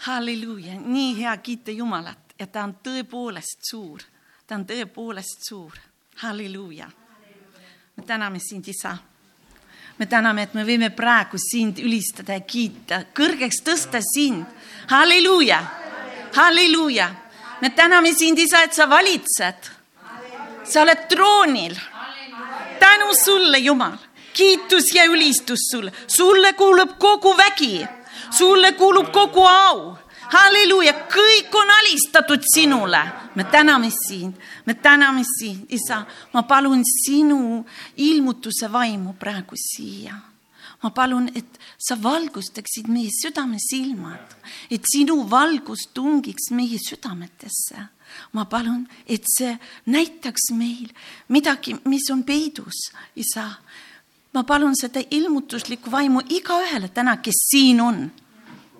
halleluuja, nii hea kiita Jumalat ja ta on tõepoolest suur, ta on tõepoolest suur, halleluuja. me täname sind, isa. me täname, et me võime praegu sind ülistada ja kiita, kõrgeks tõsta sind, halleluuja, halleluuja. me täname sind, isa, et sa valitsed. sa oled troonil. tänu sulle, Jumal, kiitus ja ülistus sulle, sulle kuulub kogu vägi sulle kuulub kogu au. halleluuja, kõik on alistatud sinule. me täname sind, me täname sind, isa, ma palun sinu ilmutuse vaimu praegu siia. ma palun, et sa valgustaksid meie südamesilmad, et sinu valgus tungiks meie südametesse ma palun, et see näitaks meil midagi, mis on peidus, isa. Ma palun seda ilmutuslikku vaimu igaühele täna, kes siin on.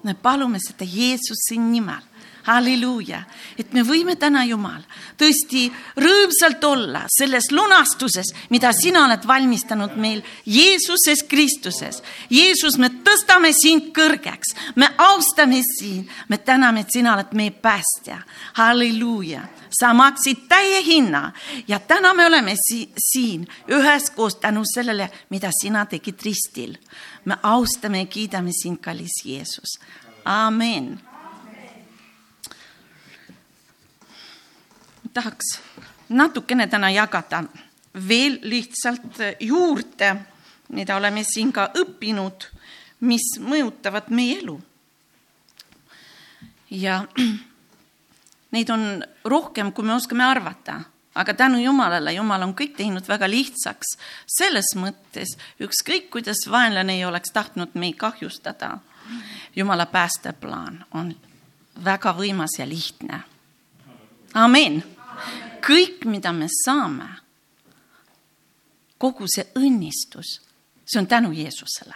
Me palume seda Jeesuse nimel halleluuja, et me võime täna, Jumal, tõesti rõõmsalt olla selles lunastuses, mida sina oled valmistanud meil Jeesuses Kristuses. Jeesus, me tõstame sind kõrgeks, me austame sind, me täname, et sina oled meie päästja. halleluuja, sa maksid täie hinna ja täna me oleme si siin üheskoos tänu sellele, mida sina tegid ristil. me austame ja kiidame sind, kallis Jeesus. amen tahaks natukene täna jagada veel lihtsalt juurde, mida oleme siin ka õppinud, mis mõjutavad meie elu. ja neid on rohkem, kui me oskame arvata, aga tänu Jumalale, Jumal on kõik teinud väga lihtsaks. selles mõttes ükskõik, kuidas vaenlane ei oleks tahtnud meid kahjustada, Jumala päästeplaan on väga võimas ja lihtne. amin kõik, mida me saame, kogu see õnnistus, see on tänu Jeesusele.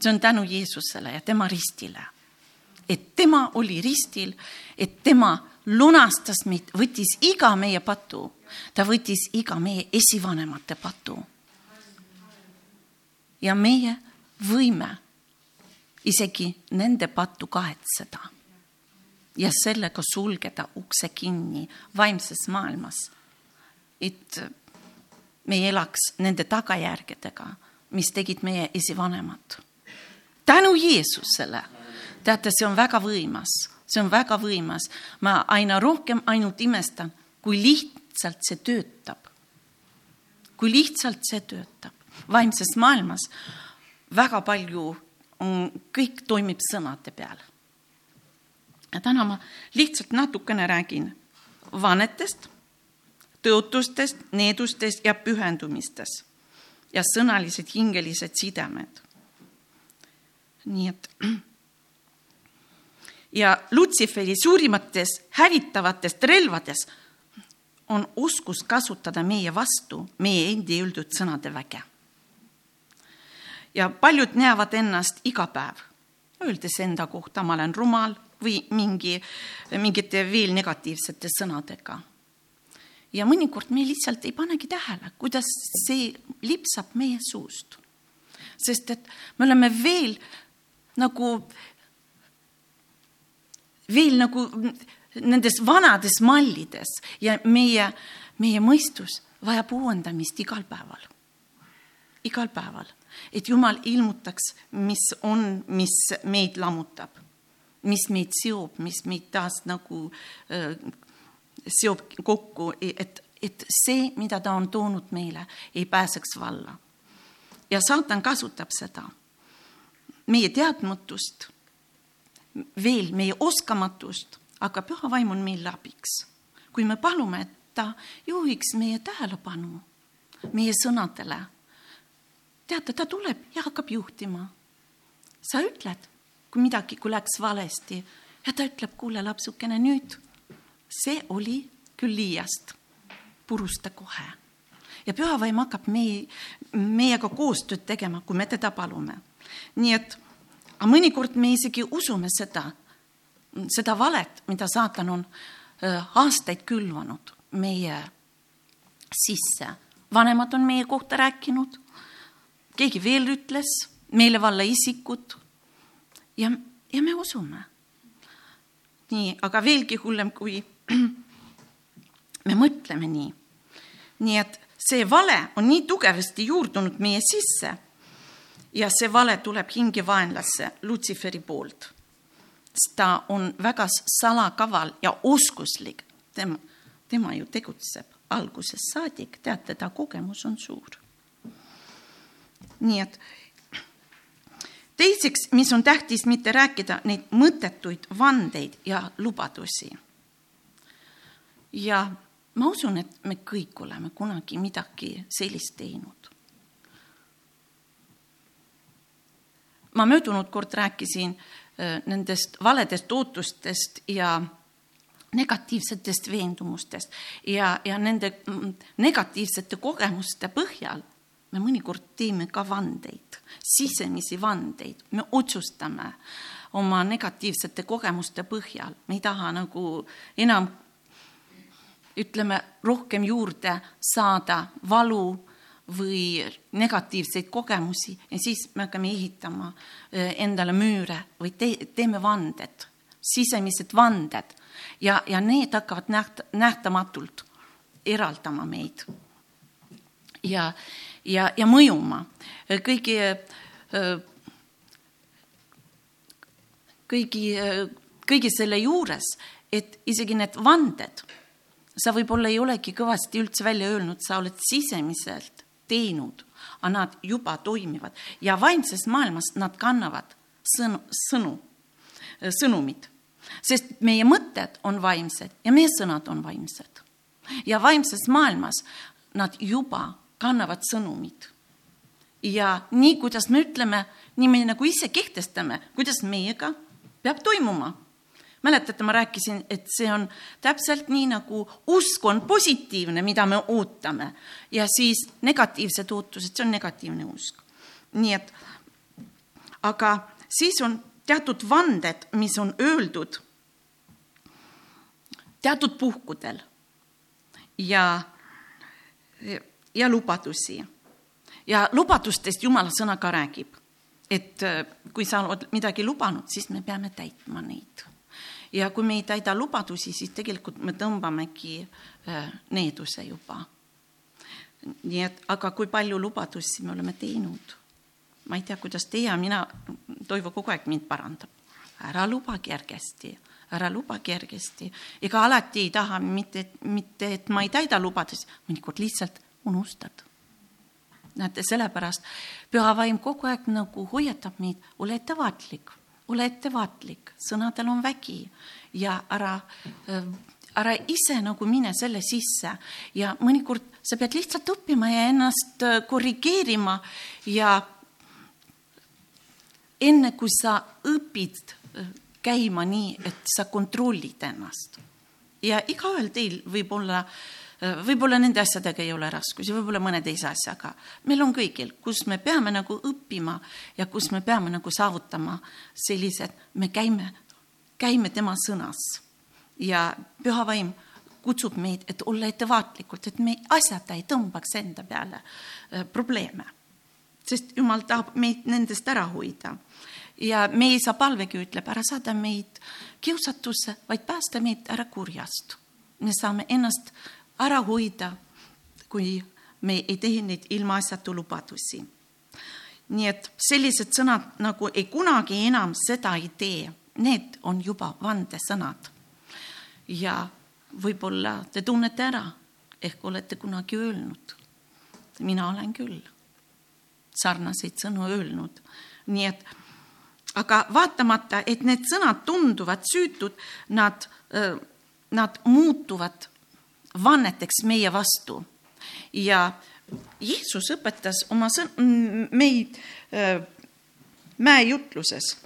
see on tänu Jeesusele ja tema ristile. et tema oli ristil, et tema lunastas meid, võttis iga meie patu, ta võttis iga meie esivanemate patu. ja meie võime isegi nende pattu kahetseda ja sellega sulgeda ukse kinni vaimses maailmas. et me ei elaks nende tagajärgedega, mis tegid meie esivanemad. tänu Jeesusele, teate, see on väga võimas, see on väga võimas. ma aina rohkem ainult imestan, kui lihtsalt see töötab. kui lihtsalt see töötab. vaimses maailmas väga palju on, kõik toimib sõnade peal ja täna ma lihtsalt natukene räägin vanetest, tõotustest, needustest ja pühendumistest ja sõnalised hingelised sidemed. nii et ja Lutsiferi suurimates hävitavatest relvades on oskus kasutada meie vastu meie endi öeldud sõnade väge. ja paljud näevad ennast iga päev, öeldes enda kohta, ma olen rumal, või mingi, mingite veel negatiivsete sõnadega. ja mõnikord me lihtsalt ei panegi tähele, kuidas see lipsab meie suust. sest et me oleme veel nagu, veel nagu nendes vanades mallides ja meie, meie mõistus vajab uuendamist igal päeval. igal päeval, et Jumal ilmutaks, mis on, mis meid lammutab mis meid seob, mis meid taas nagu äh, seob kokku, et, et see, mida ta on toonud meile, ei pääseks valla. ja saatan kasutab seda, meie teadmatust, veel meie oskamatust, aga püha vaim on meile abiks. kui me palume, et ta juhiks meie tähelepanu meie sõnadele, teate, ta tuleb ja hakkab juhtima. sa ütled kui midagi, kui läks valesti ja ta ütleb, kuule lapsukene, nüüd see oli küll liiast, purusta kohe. ja pühavaim hakkab meie, meiega koostööd tegema, kui me teda palume. nii et, aga mõnikord me isegi usume seda, seda valet, mida saatan on aastaid külvanud meie sisse. vanemad on meie kohta rääkinud, keegi veel ütles, meelevalla isikud ja, ja me usume. nii, aga veelgi hullem, kui me mõtleme nii. nii et see vale on nii tugevasti juurdunud meie sisse ja see vale tuleb hingevaenlasse Lutsiferi poolt. ta on väga salakaval ja oskuslik, tema, tema ju tegutseb algusest saadik, teate, ta kogemus on suur. Nii et teiseks, mis on tähtis, mitte rääkida neid mõttetuid vandeid ja lubadusi. ja ma usun, et me kõik oleme kunagi midagi sellist teinud. ma möödunud kord rääkisin äh, nendest valedest ootustest ja negatiivsetest veendumustest ja, ja nende mm, negatiivsete kogemuste põhjal me mõnikord teeme ka vandeid, sisemisi vandeid, me otsustame oma negatiivsete kogemuste põhjal, me ei taha nagu enam ütleme, rohkem juurde saada valu või negatiivseid kogemusi ja siis me hakkame ehitama eh, endale müüre või te, teeme vanded, sisemised vanded. Ja, ja need hakkavad näht-, nähtamatult eraldama meid. ja, ja, ja mõjuma. Kõigi, kõigi, kõigi selle juures, et isegi need vanded, sa võib-olla ei olegi kõvasti üldse välja öelnud, sa oled sisemiselt teinud, aga nad juba toimivad. Ja vaimses maailmas nad kannavad sõnu, sõnu, sõnumit, sest meie mõtted on vaimsed ja meie sõnad on vaimsed. ja vaimses maailmas nad juba kannavad sõnumit. ja nii, kuidas me ütleme, nii me nagu ise kehtestame, kuidas meiega peab toimuma. mäletate, ma rääkisin, et see on täpselt nii, nagu usk on positiivne, mida me ootame ja siis negatiivsed ootused, see on negatiivne usk. nii et, aga siis on teatud vanded, mis on öeldud teatud puhkudel ja ja lubadusi. ja lubadustest Jumala sõna ka räägib, et äh, kui sa oled midagi lubanud, siis me peame täitma neid. ja kui me ei täida lubadusi, siis tegelikult me tõmbamegi äh, needuse juba. nii et, aga kui palju lubadusi me oleme teinud? ma ei tea, kuidas teie, mina, Toivo kogu aeg mind parandab. ära luba kergesti ära luba kergesti, ega alati ei taha mitte, mitte, et ma ei täida lubadusi, mõnikord lihtsalt unustad. näete, sellepärast püha vaim kogu aeg nagu hoiatab meid, ole ettevaatlik, ole ettevaatlik, sõnadel on vägi ja ära äh, ära ise nagu mine selle sisse ja mõnikord sa pead lihtsalt õppima ja ennast äh, korrigeerima ja enne kui sa õpid äh, käima nii, et sa kontrollid ennast ja igaühel teil võib olla äh, võib-olla nende asjadega ei ole raskusi, võib-olla mõne teise asjaga. meil on kõigil, kus me peame nagu õppima ja kus me peame nagu saavutama sellised, me käime, käime tema sõnas ja püha vaim kutsub meid, et olla ettevaatlikult, et me asjata ei tõmbaks enda peale äh, probleeme. sest jumal tahab meid nendest ära hoida ja meie isa palvegi ütleb, ära saada meid kiusatusse, vaid päästa meid ära kurjast. me saame ennast ära hoida, kui me ei tee neid ilmaasjatu lubadusi. nii et sellised sõnad nagu ei kunagi enam seda ei tee, need on juba vandesõnad. ja võib-olla te tunnete ära, ehk olete kunagi öelnud. mina olen küll sarnaseid sõnu öelnud, nii et aga vaatamata, et need sõnad tunduvad süütud, nad, nad muutuvad vanneteks meie vastu. ja Jeesus õpetas oma sõn-, meid äh, mäejutluses.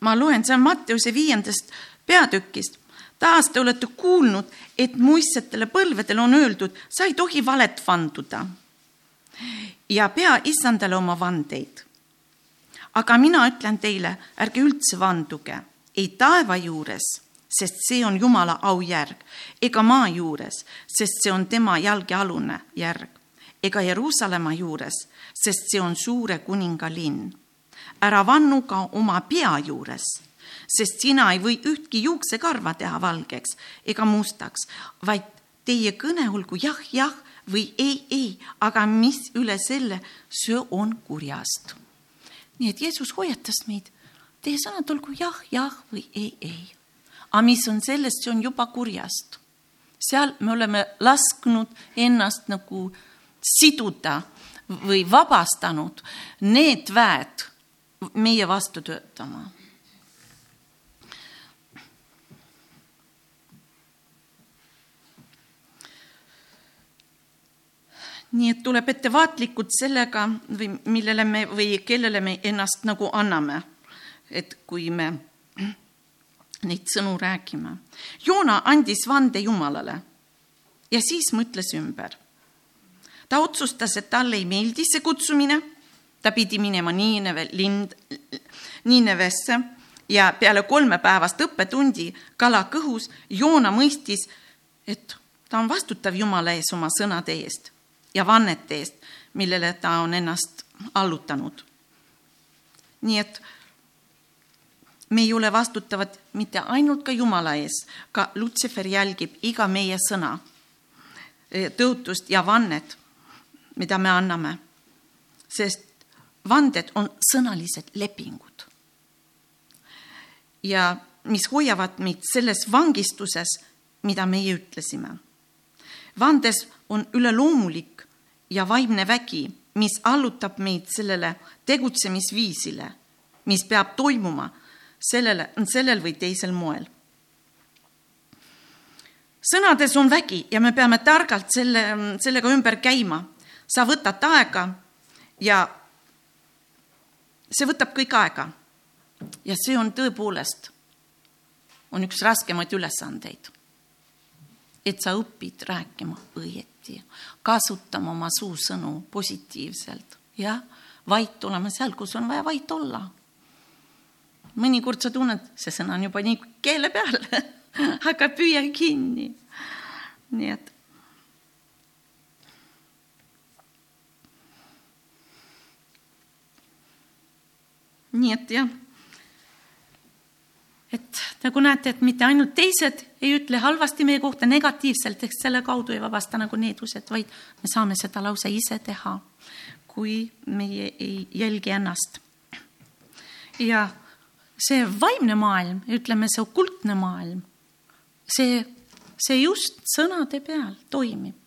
ma loen, see on Matteuse viiendast peatükist. taas te olete kuulnud, et muistsetele põlvedele on öeldud, sa ei tohi valet vanduda ja pea issandale oma vandeid. aga mina ütlen teile, ärge üldse vanduge, ei taeva juures sest see on Jumala aujärg, ega maa juures, sest see on tema jalgealune järg, ega Jeruusalemma juures, sest see on suure kuninga linn. ära vannu ka oma pea juures, sest sina ei või ühtki juuksekarva teha valgeks ega mustaks, vaid teie kõne olgu jah, jah või ei, ei, aga mis üle selle, see on kurjast. nii et Jeesus hoiatas meid, teie sõnad olgu jah, jah või ei, ei. Aga mis on sellest, see on juba kurjast. seal me oleme lasknud ennast nagu siduda või vabastanud need väed meie vastu töötama nii et tuleb ettevaatlikud sellega või millele me või kellele me ennast nagu anname. et kui me neid sõnu räägime. Joona andis vande Jumalale ja siis mõtles ümber. ta otsustas, et talle ei meeldi see kutsumine, ta pidi minema Niineve lind, Niinevesse ja peale kolmepäevast õppetundi kala kõhus Joona mõistis, et ta on vastutav Jumala ees oma sõnade eest ja vannete eest, millele ta on ennast allutanud. nii et me ei ole vastutavad mitte ainult ka Jumala ees, ka Lutsefer jälgib iga meie sõna, e, tõotust ja vannet, mida me anname. sest vanded on sõnalised lepingud. ja mis hoiavad meid selles vangistuses, mida meie ütlesime. vandes on üleloomulik ja vaimne vägi, mis allutab meid sellele tegutsemisviisile, mis peab toimuma sellele, sellel või teisel moel. sõnades on vägi ja me peame targalt selle, sellega ümber käima. sa võtad aega ja see võtab kõik aega. ja see on tõepoolest, on üks raskemaid ülesandeid. et sa õpid rääkima õieti kasutama oma suusõnu positiivselt, jah, vait olema seal, kus on vaja vait olla. Mõnikord sa tunned, see sõna on juba nii keele peal aga püüa kinni. nii et. nii et jah et nagu näete, et mitte ainult teised ei ütle halvasti meie kohta negatiivselt, ehk selle kaudu ei vabasta nagu needused, vaid me saame seda lausa ise teha, kui meie ei jälgi ennast. ja see vaimne maailm, ütleme see okultne maailm, see, see just sõnade peal toimib.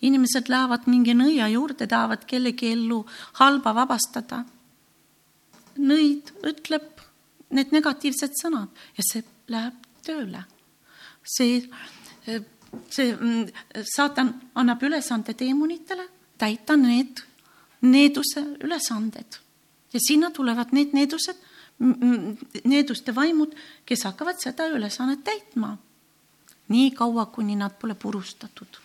inimesed lähevad mingi nõia juurde, tahavad kellegi ellu halba vabastada. nõid ütleb need negatiivsed sõnad ja see läheb tööle. see, see mm, saatan annab ülesande teemonitele täita need needuse ülesanded ja sinna tulevad need needused, needuste vaimud, kes hakkavad seda ülesannet täitma. nii kaua, kuni nad pole purustatud.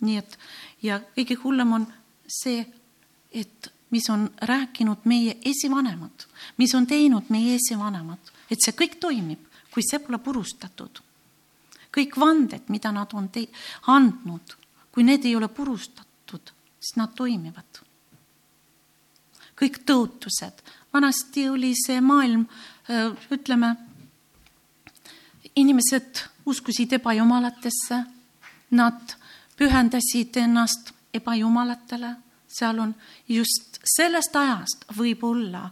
nii et ja kõige hullem on see, et mis on rääkinud meie esivanemad, mis on teinud meie esivanemad, et see kõik toimib, kui see pole purustatud. kõik vanded, mida nad on te-, andnud, kui need ei ole purustatud, siis nad toimivad. kõik tõotused, vanasti oli see maailm, ütleme, inimesed uskusid ebajumalatesse, nad pühendasid ennast ebajumalatele, seal on just sellest ajast võib-olla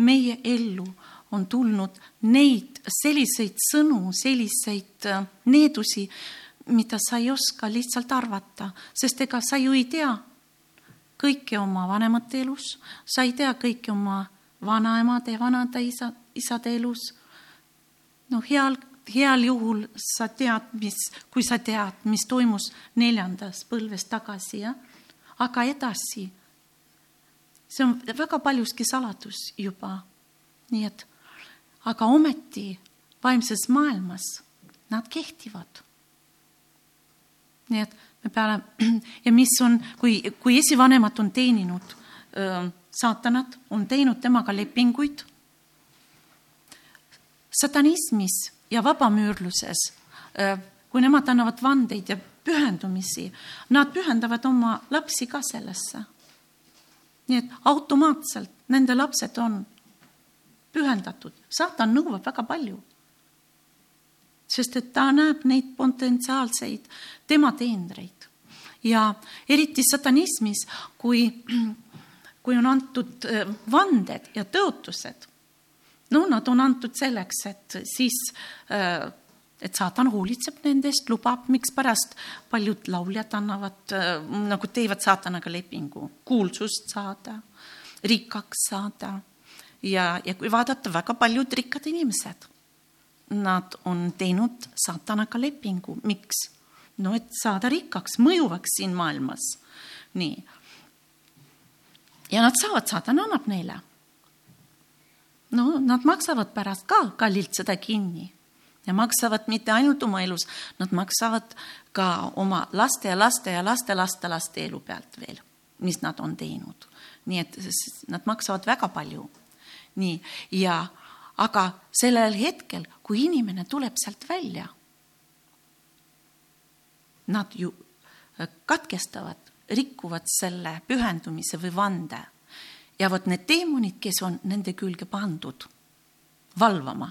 meie ellu on tulnud neid selliseid sõnu, selliseid needusi, mida sa ei oska lihtsalt arvata, sest ega sa ju ei tea kõike oma vanemate elus, sa ei tea kõike oma vanaemade ja vanade isa, isade elus. no heal, heal juhul sa tead, mis, kui sa tead, mis toimus neljandas põlves tagasi, jah, aga edasi see on väga paljuski saladus juba. nii et, aga ometi vaimses maailmas nad kehtivad. nii et me peame ja mis on, kui, kui esivanemad on teeninud saatanat, on teinud temaga lepinguid. satanismis ja vabamüürluses, kui nemad annavad vandeid ja pühendumisi, nad pühendavad oma lapsi ka sellesse nii et automaatselt nende lapsed on pühendatud, saatan nõuab väga palju. Sest et ta näeb neid potentsiaalseid tema teenreid. Ja eriti satanismis, kui, kui on antud äh, vanded ja tõotused, no nad on antud selleks, et siis äh, et saatan hoolitseb nendest, lubab, mikspärast paljud lauljad annavad äh, nagu teevad saatanaga lepingu, kuulsust saada, rikkaks saada. Ja, ja kui vaadata, väga paljud rikkad inimesed, nad on teinud saatanaga lepingu, miks? no et saada rikkaks, mõjuvaks siin maailmas. nii. ja nad saavad, saatan annab neile. no nad maksavad pärast ka kallilt seda kinni ja maksavad mitte ainult oma elus, nad maksavad ka oma laste ja laste ja laste lastelaste elu pealt veel, mis nad on teinud. nii et nad maksavad väga palju. nii, ja aga sellel hetkel, kui inimene tuleb sealt välja, nad ju katkestavad, rikuvad selle pühendumise või vande. ja vot need teemonid, kes on nende külge pandud valvama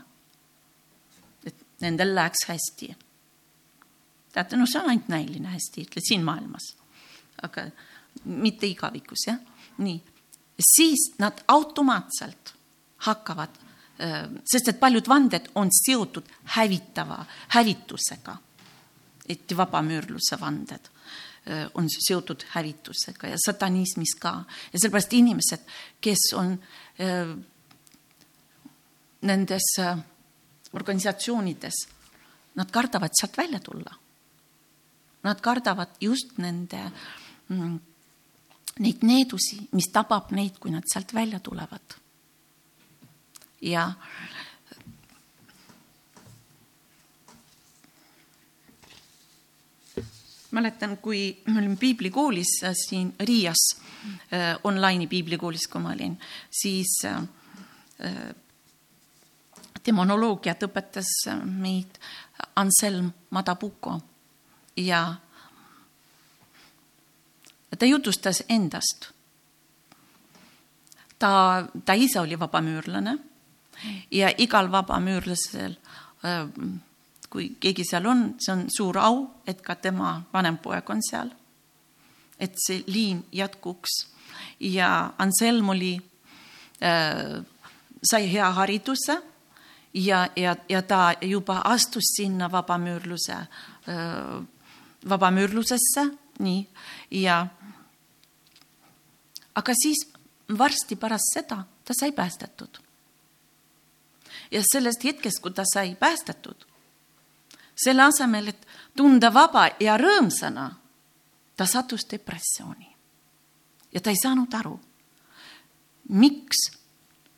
nendel läheks hästi. teate, noh, see on ainult näiline hästi, ütled siin maailmas, aga mitte igavikus, jah, nii. siis nad automaatselt hakkavad, sest et paljud vanded on seotud hävitava, hävitusega. eriti vabamüürluse vanded on seotud hävitusega ja satanismis ka ja sellepärast inimesed, kes on nendes organisatsioonides, nad kardavad sealt välja tulla. Nad kardavad just nende mm, neid needusi, mis tabab neid, kui nad sealt välja tulevad. Ja. Mäletan, kui me olime piiblikoolis äh, siin Riias äh,, online'i piiblikoolis, kui ma olin, siis äh, demonoloogiat õpetas meid Anselm Madabuko. Ja ta jutustas endast. ta, ta ise oli vabamüürlane ja igal vabamüürlasel, kui keegi seal on, see on suur au, et ka tema vanem poeg on seal. et see liin jätkuks ja Anselm oli äh,, sai hea hariduse ja, ja, ja ta juba astus sinna vabamüürluse, vabamüürlusesse, nii, ja aga siis varsti pärast seda ta sai päästetud. Ja sellest hetkest, kui ta sai päästetud, selle asemel, et tunda vaba ja rõõmsana, ta sattus depressiooni. ja ta ei saanud aru, miks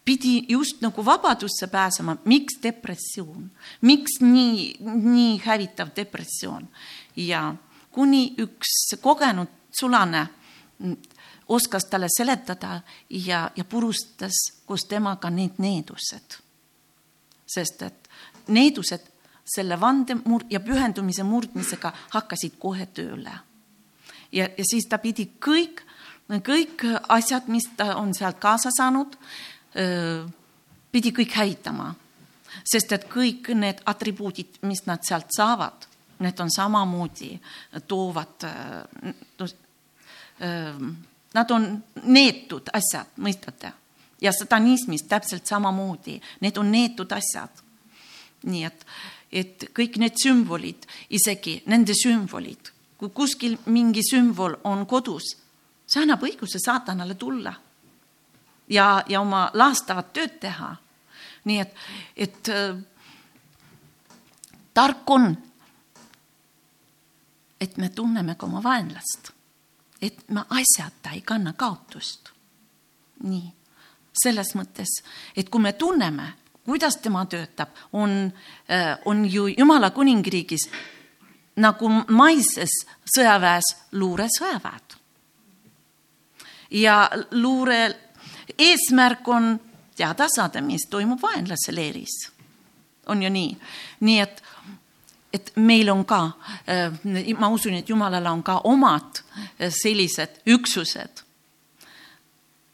pidi just nagu vabadusse pääsema, miks depressioon, miks nii, nii hävitav depressioon ja kuni üks kogenud sulane oskas talle seletada ja, ja purustas koos temaga need needused. Sest et needused selle vande mur- ja pühendumise murdmisega hakkasid kohe tööle. ja, ja siis ta pidi kõik, kõik asjad, mis ta on sealt kaasa saanud, pidi kõik hävitama, sest et kõik need atribuudid, mis nad sealt saavad, need on samamoodi, toovad, nad on neetud asjad, mõistate? Ja satanismis täpselt samamoodi, need on neetud asjad. nii et, et kõik need sümbolid, isegi nende sümbolid, kui kuskil mingi sümbol on kodus, see annab õiguse saatanale tulla ja, ja oma laastavat tööd teha. nii et, et äh, tark on, et me tunneme ka oma vaenlast, et me asjata ei kanna kaotust. nii, selles mõttes, et kui me tunneme, kuidas tema töötab, on, äh, on ju Jumala kuningriigis nagu maises sõjaväes luuresõjaväed. ja luure eesmärk on teada saada, mis toimub vaenlase leeris. on ju nii, nii et, et meil on ka, äh, ma usun, et Jumalal on ka omad äh, sellised üksused,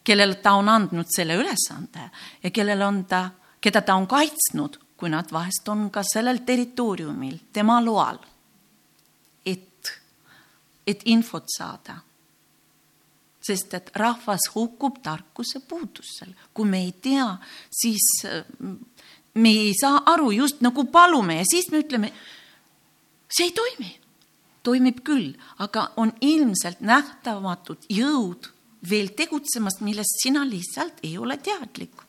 kellele ta on andnud selle ülesande ja kellele on ta, keda ta on kaitsnud, kui nad vahest on ka sellel territooriumil tema loal, et, et infot saada sest et rahvas hukkub tarkuse puudusel. kui me ei tea, siis me ei saa aru, just nagu palume ja siis me ütleme, see ei toimi. toimib küll, aga on ilmselt nähtamatud jõud veel tegutsemas, millest sina lihtsalt ei ole teadlik.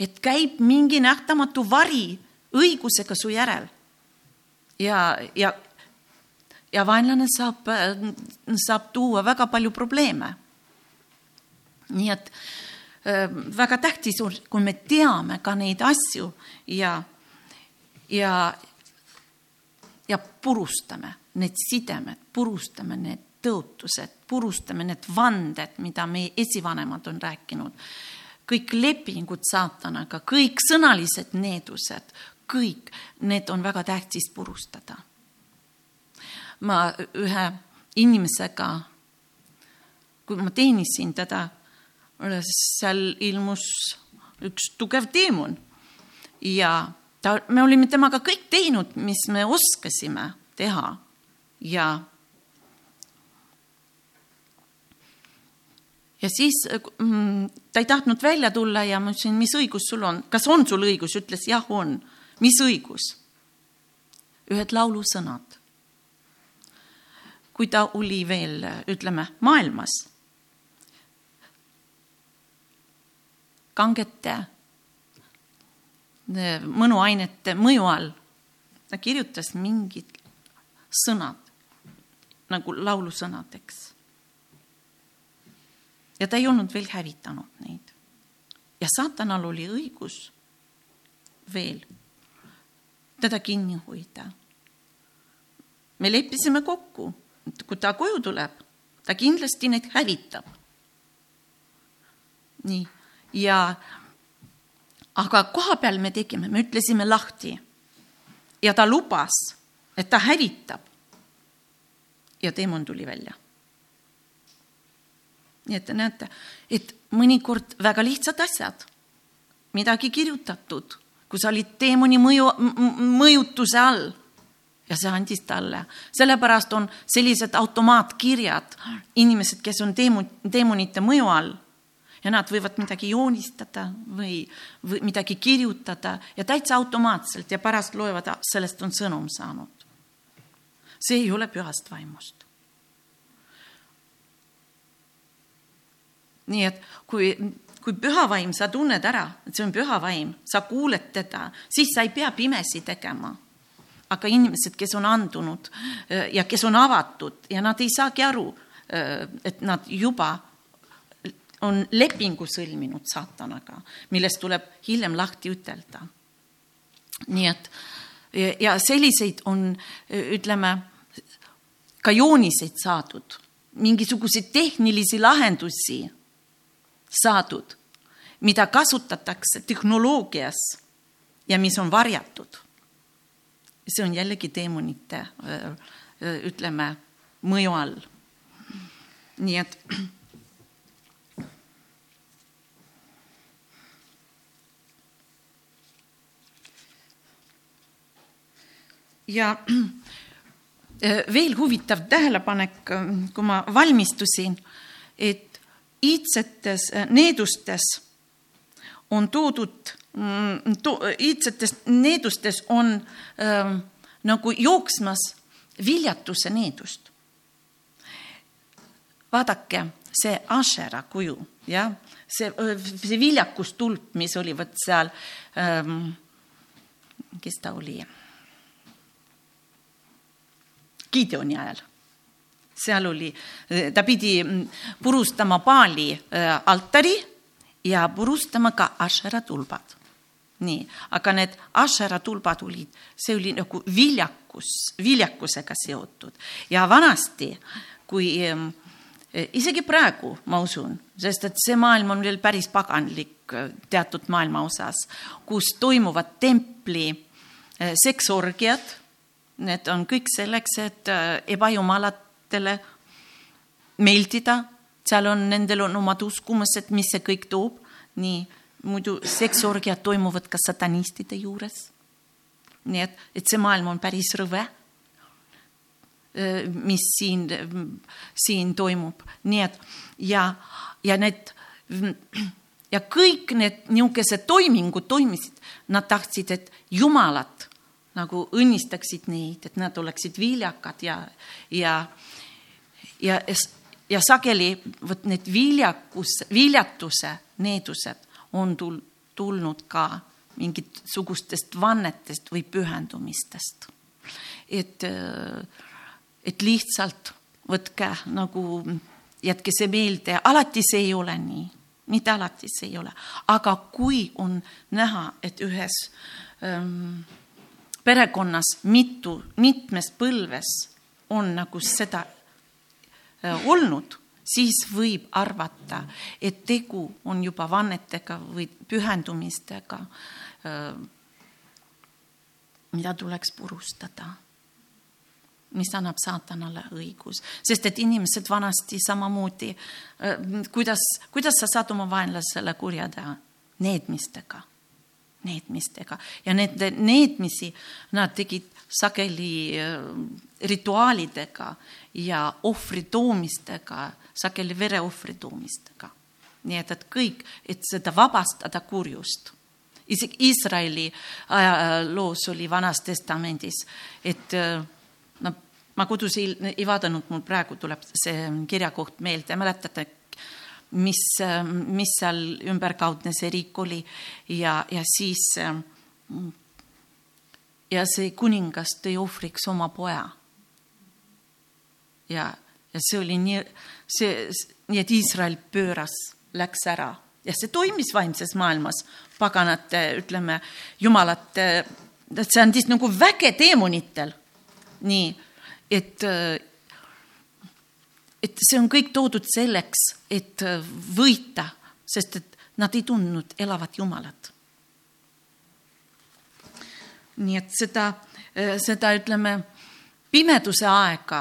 et käib mingi nähtamatu vari õigusega su järel. ja, ja, ja vaenlane saab, saab tuua väga palju probleeme. nii et väga tähtis on, kui me teame ka neid asju ja, ja, ja purustame need sidemed, purustame need tõotused, purustame need vanded, mida meie esivanemad on rääkinud. kõik lepingud saatanaga, kõik sõnalised needused, kõik need on väga tähtis purustada. ma ühe inimesega, kui ma teenisin teda seal ilmus üks tugev teemon ja ta, me olime temaga kõik teinud, mis me oskasime teha ja ja siis mm, ta ei tahtnud välja tulla ja ma ütlesin, mis õigus sul on, kas on sul õigus, ütles jah, on. mis õigus? ühed laulusõnad. kui ta oli veel, ütleme, maailmas kangete mõnuainete mõju all. ta kirjutas mingid sõnad nagu laulusõnad, eks. Ja ta ei olnud veel hävitanud neid. ja saatanal oli õigus veel teda kinni hoida. me leppisime kokku, et kui ta koju tuleb, ta kindlasti neid hävitab. nii ja aga koha peal me tegime, me ütlesime lahti ja ta lubas, et ta hävitab. ja teemon tuli välja. Nii et te näete, et mõnikord väga lihtsad asjad, midagi kirjutatud, kui sa olid teemoni mõju, mõjutuse all ja see andis talle, sellepärast on sellised automaatkirjad, inimesed, kes on teemu, teemonite mõju all ja nad võivad midagi joonistada või, või midagi kirjutada ja täitsa automaatselt ja pärast loevad, sellest on sõnum saanud. see ei ole pühast vaimust. Nii et kui, kui püha vaim, sa tunned ära, et see on püha vaim, sa kuuled teda, siis sa ei pea pimesi tegema aga inimesed, kes on andunud ja kes on avatud ja nad ei saagi aru, et nad juba on lepingu sõlminud saatanaga, millest tuleb hiljem lahti ütelda. nii et ja selliseid on, ütleme, ka jooniseid saadud, mingisuguseid tehnilisi lahendusi saadud, mida kasutatakse tehnoloogias ja mis on varjatud. see on jällegi teemonite, ütleme, mõju all. nii et ja veel huvitav tähelepanek, kui ma valmistusin, et iidsetes needustes on toodud to,, iidsetes needustes on äh, nagu jooksmas viljatuse needust. vaadake, see Ashera kuju, jah, see, see viljakustulp, mis oli vot seal ähm,, kes ta oli Gideoni ajal. Seal oli, ta pidi purustama Paali äh, altari ja purustama ka Ashera tulbad. nii, aga need Ashera tulbad olid, see oli nagu viljakus, viljakusega seotud ja vanasti, kui ähm, isegi praegu ma usun, sest et see maailm on veel päris paganlik äh, teatud maailma osas, kus toimuvad templi äh, seksorgiad Need on kõik selleks, et äh, ebajumalatele meeldida, seal on, nendel on omad uskumused, mis see kõik toob, nii, muidu seksorgiad toimuvad ka satanistide juures. nii et, et see maailm on päris rõve mis siin, siin toimub, nii et ja, ja need ja kõik need niisugused toimingud toimisid, nad tahtsid, et jumalat nagu õnnistaksid neid, et nad oleksid viljakad ja, ja, ja, ja sageli vot need viljakus, viljatuse needused on tul, tulnud ka mingisugustest vannetest või pühendumistest. et, et lihtsalt võtke nagu, jätke see meelde, alati see ei ole nii, mitte alati see ei ole, aga kui on näha, et ühes ähm, perekonnas mitu, mitmes põlves on nagu seda äh, olnud, siis võib arvata, et tegu on juba vannetega või pühendumistega, äh, mida tuleks purustada mis annab saatanale õigus, sest et inimesed vanasti samamoodi, äh, kuidas, kuidas sa saad oma vaenlasele kurja teha? needmistega, needmistega ja need needmisi nad tegid sageli äh, rituaalidega ja ohvri toomistega, sageli vereohvri toomistega. nii et, et kõik, et seda vabastada kurjust. Isegi Iisraeli ajaloos oli Vanas Testamendis, et äh, ma kodus ei, ei vaadanud, mul praegu tuleb see kirjakoht meelde, mäletate, mis, mis seal ümberkaudne see riik oli ja, ja siis ja see kuningas tõi ohvriks oma poja. ja, ja see oli nii, see, nii et Iisrael pööras, läks ära ja see toimis vaimses maailmas, paganate, ütleme, jumalate, see andis nagu väge teemonitel. nii et, et see on kõik toodud selleks, et võita, sest et nad ei tundnud elavat Jumalat. nii et seda, seda ütleme, pimeduse aega,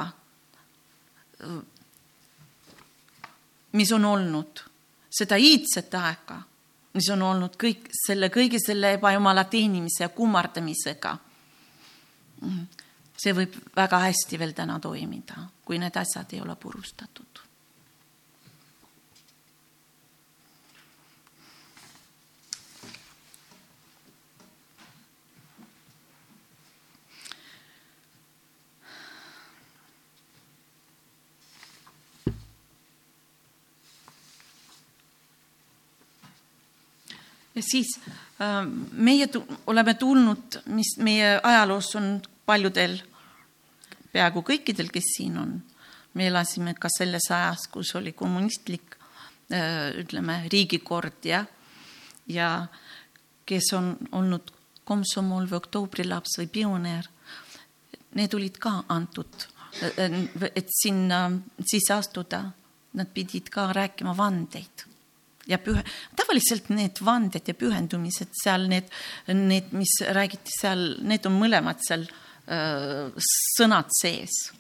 mis on olnud, seda iidset aega, mis on olnud kõik selle, kõige selle ebajumala teenimise ja kummardamisega see võib väga hästi veel täna toimida, kui need asjad ei ole purustatud. ja siis äh, meie oleme tulnud, mis meie ajaloos on paljudel peaaegu kõikidel, kes siin on. me elasime ka selles ajas, kus oli kommunistlik äh, ütleme, riigikord ja, ja kes on olnud komsomol või oktoobrilaps või pioneer, need olid ka antud, äh, et sinna sisse astuda, nad pidid ka rääkima vandeid ja pühe, tavaliselt need vanded ja pühendumised seal, need, need, mis räägiti seal, need on mõlemad seal äh, sõnad sees.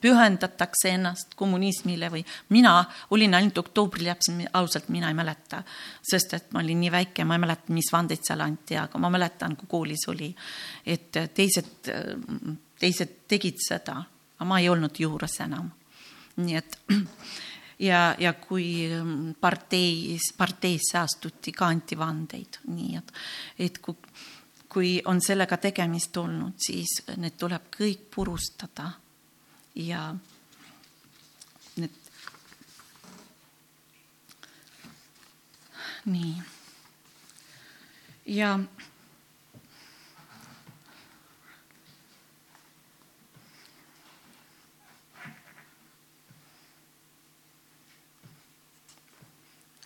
pühendatakse ennast kommunismile või mina olin ainult oktoobrilaps, ausalt mina ei mäleta, sest et ma olin nii väike, ma ei mäleta, mis vandeid seal anti, aga ma mäletan, kui koolis oli, et teised, teised tegid seda, aga ma ei olnud juures enam. nii et ja, ja kui parteis, parteisse astuti, ka anti vandeid, nii et, et kui kui on sellega tegemist olnud, siis need tuleb kõik purustada ja need. nii. ja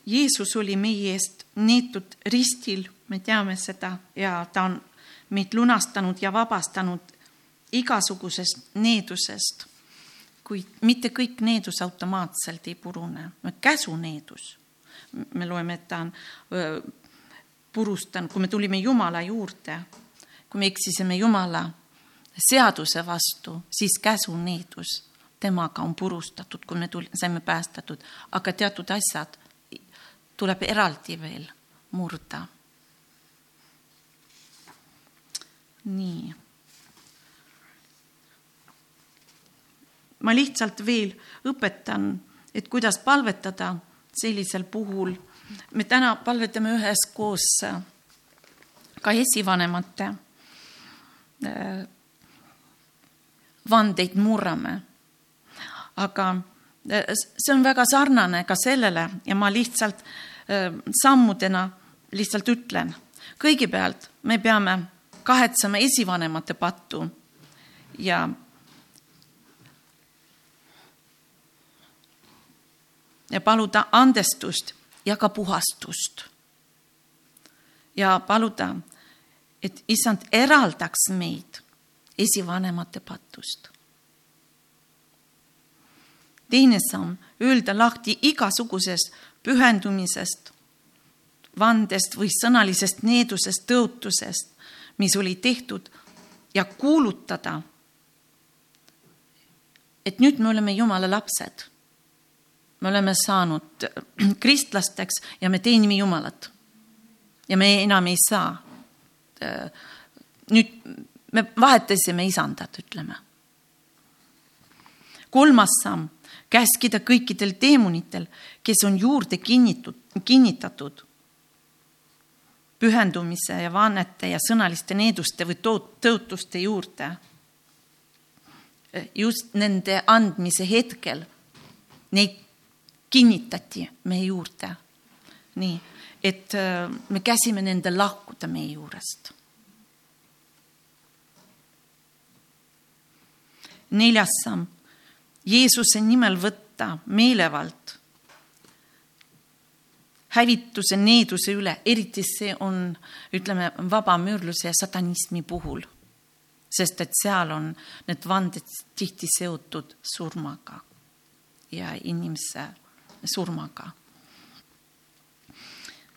Jeesus oli meie eest neetud ristil me teame seda ja ta on meid lunastanud ja vabastanud igasugusest needusest, kuid mitte kõik needus automaatselt ei purune, käsuneedus. me loeme, et ta on purustanud, kui me tulime Jumala juurde, kui me eksisime Jumala seaduse vastu, siis käsuneedus temaga on purustatud, kui me tul-, saime päästetud, aga teatud asjad tuleb eraldi veel murda. Nii. ma lihtsalt veel õpetan, et kuidas palvetada sellisel puhul. me täna palvetame üheskoos ka esivanemate äh, vandeid murrame. aga äh, see on väga sarnane ka sellele ja ma lihtsalt äh, sammudena lihtsalt ütlen. kõigepealt me peame kahetsema esivanemate pattu ja ja paluda andestust ja ka puhastust. ja paluda, et issand eraldaks meid esivanemate patust. teine samm, öelda lahti igasugusest pühendumisest, vandest või sõnalisest needusest, tõotusest, mis oli tehtud ja kuulutada, et nüüd me oleme Jumala lapsed. me oleme saanud kristlasteks ja me teenime Jumalat. ja me enam ei saa. nüüd me vahetasime isandat, ütleme. kolmas samm, käskida kõikidel teemonitel, kes on juurde kinnitud, kinnitatud pühendumise ja vannete ja sõnaliste needuste või tõotuste juurde. just nende andmise hetkel neid kinnitati meie juurde. nii, et äh, me käsime nendel lahkuda meie juurest neljas samm, Jeesuse nimel võtta meelevald hävituse, needuse üle, eriti see on, ütleme, vabamüürluse ja satanismi puhul. sest et seal on need vanded tihti seotud surmaga ja inimese surmaga.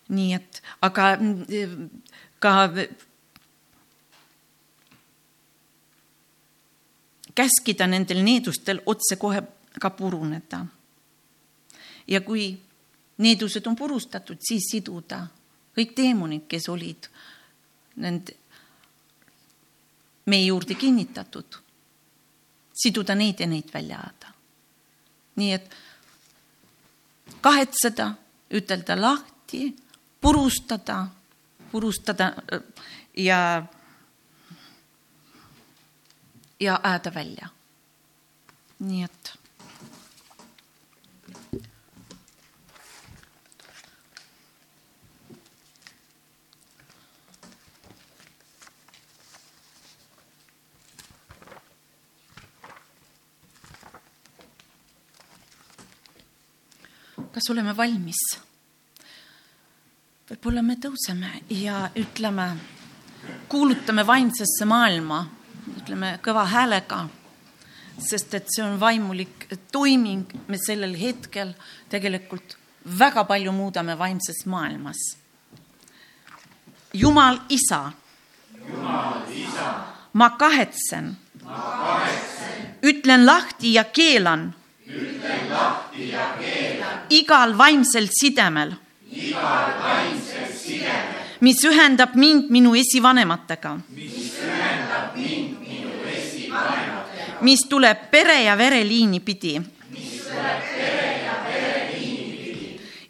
nii et, aga ka käskida nendel needustel otsekohe ka puruneda. ja kui needused on purustatud, siis siduda kõik teemonid, kes olid nende meie juurde kinnitatud, siduda neid ja neid välja ajada. nii et kahetseda, ütelda lahti, purustada, purustada ja ja ajada välja. nii et. Kas oleme valmis? võib-olla me tõuseme ja ütleme, kuulutame vaimsesse maailma ütleme kõva häälega, sest et see on vaimulik toiming, me sellel hetkel tegelikult väga palju muudame vaimses maailmas. Jumal isa. ma kahetsen. ütlen lahti ja keelan. igal vaimsel sidemel. Igal vaimsel sidemel. mis ühendab mind minu esivanematega. mis tuleb pere ja vereliini pidi.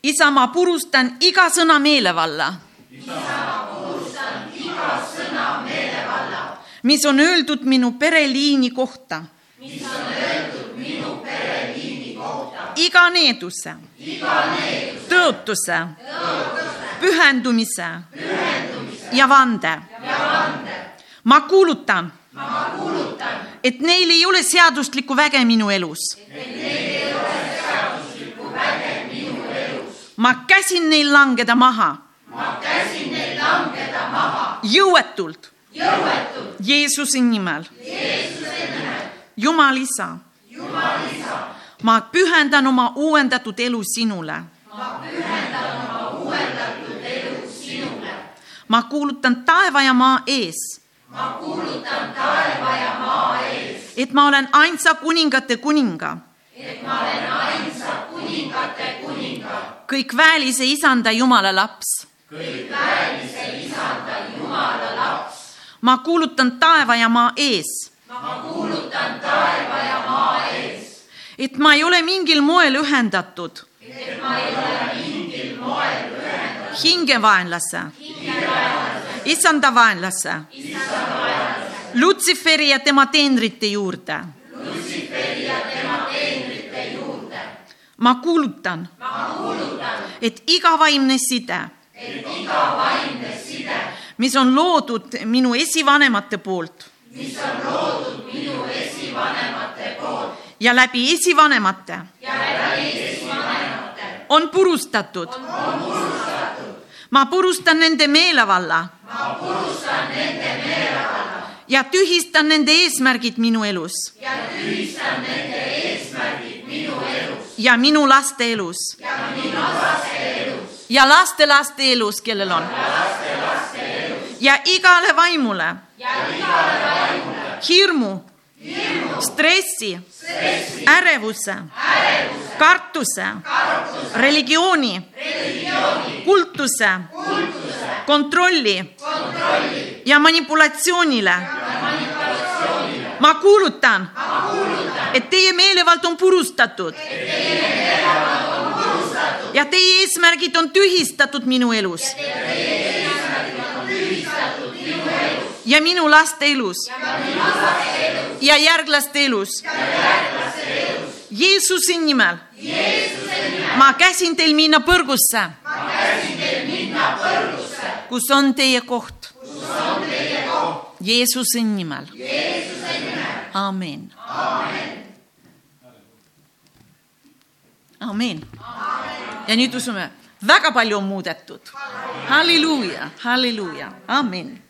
isa, ma purustan iga sõna meelevalla. mis on öeldud minu pereliini kohta. mis on öeldud. Iga needuse, tõotuse, pühendumise, ja vande. ma kuulutan et neil ei ole seaduslikku väge minu elus. ma käsin neil langeda maha. ma käsin neil langeda maha. jõuetult. jõuetult. Jeesuse nimel. Jeesuse nimel. Jumal isa. Jumal isa. Ma pühendan oma uuendatud elu sinule. ma pühendan oma uuendatud elu sinule. ma kuulutan taeva ja maa ees ma kuulutan taeva ja maa ees. et ma olen ainsa kuningate kuninga, et ma olen ainsa kuningate kuninga, kõik väelise isanda Jumala laps. kõik väelise isanda Jumala laps. ma kuulutan taeva ja maa ees, ma kuulutan taeva et ma ei ole mingil moel ühendatud mingil moel ühendatud hingevaenlase, hingevaenlase, issanda vaenlase, Lutsiferi ja tema teenrite juurde. Juurde. ma kuulutan, et iga vaimne side, mis on loodud minu esivanemate poolt mis on loodud minu esivanemate ja läbi esivanemate, ja läbi esivanemate, on purustatud. ma purustan nende meelevalla ma purustan nende meelevalla ja tühistan nende eesmärgid minu elus. Ja tühistan nende eesmärgid minu elus. Ja minu laste elus. Ja minu laste elus. Ja lastelaste elus, kellel on. ja igale vaimule, ja igale vaimule. Hirmu, stressi, stressi, ärevuse, ärevuse, kartuse, kartuse, religiooni, religiooni, kultuse, kultuse, kontrolli. Kontrolli. Ja manipulatsioonile. ma kuulutan, et teie meelevald on purustatud. Ja teie eesmärgid on tühistatud minu elus. Ja minu laste elus. Ja ja järglaste elus. Jeesuse nimel ma käsin teil minna põrgusse, kus on teie koht. Jeesuse nimel, aamen. amen. ja nüüd usume, väga palju on muudetud. halleluuja, halleluuja, amen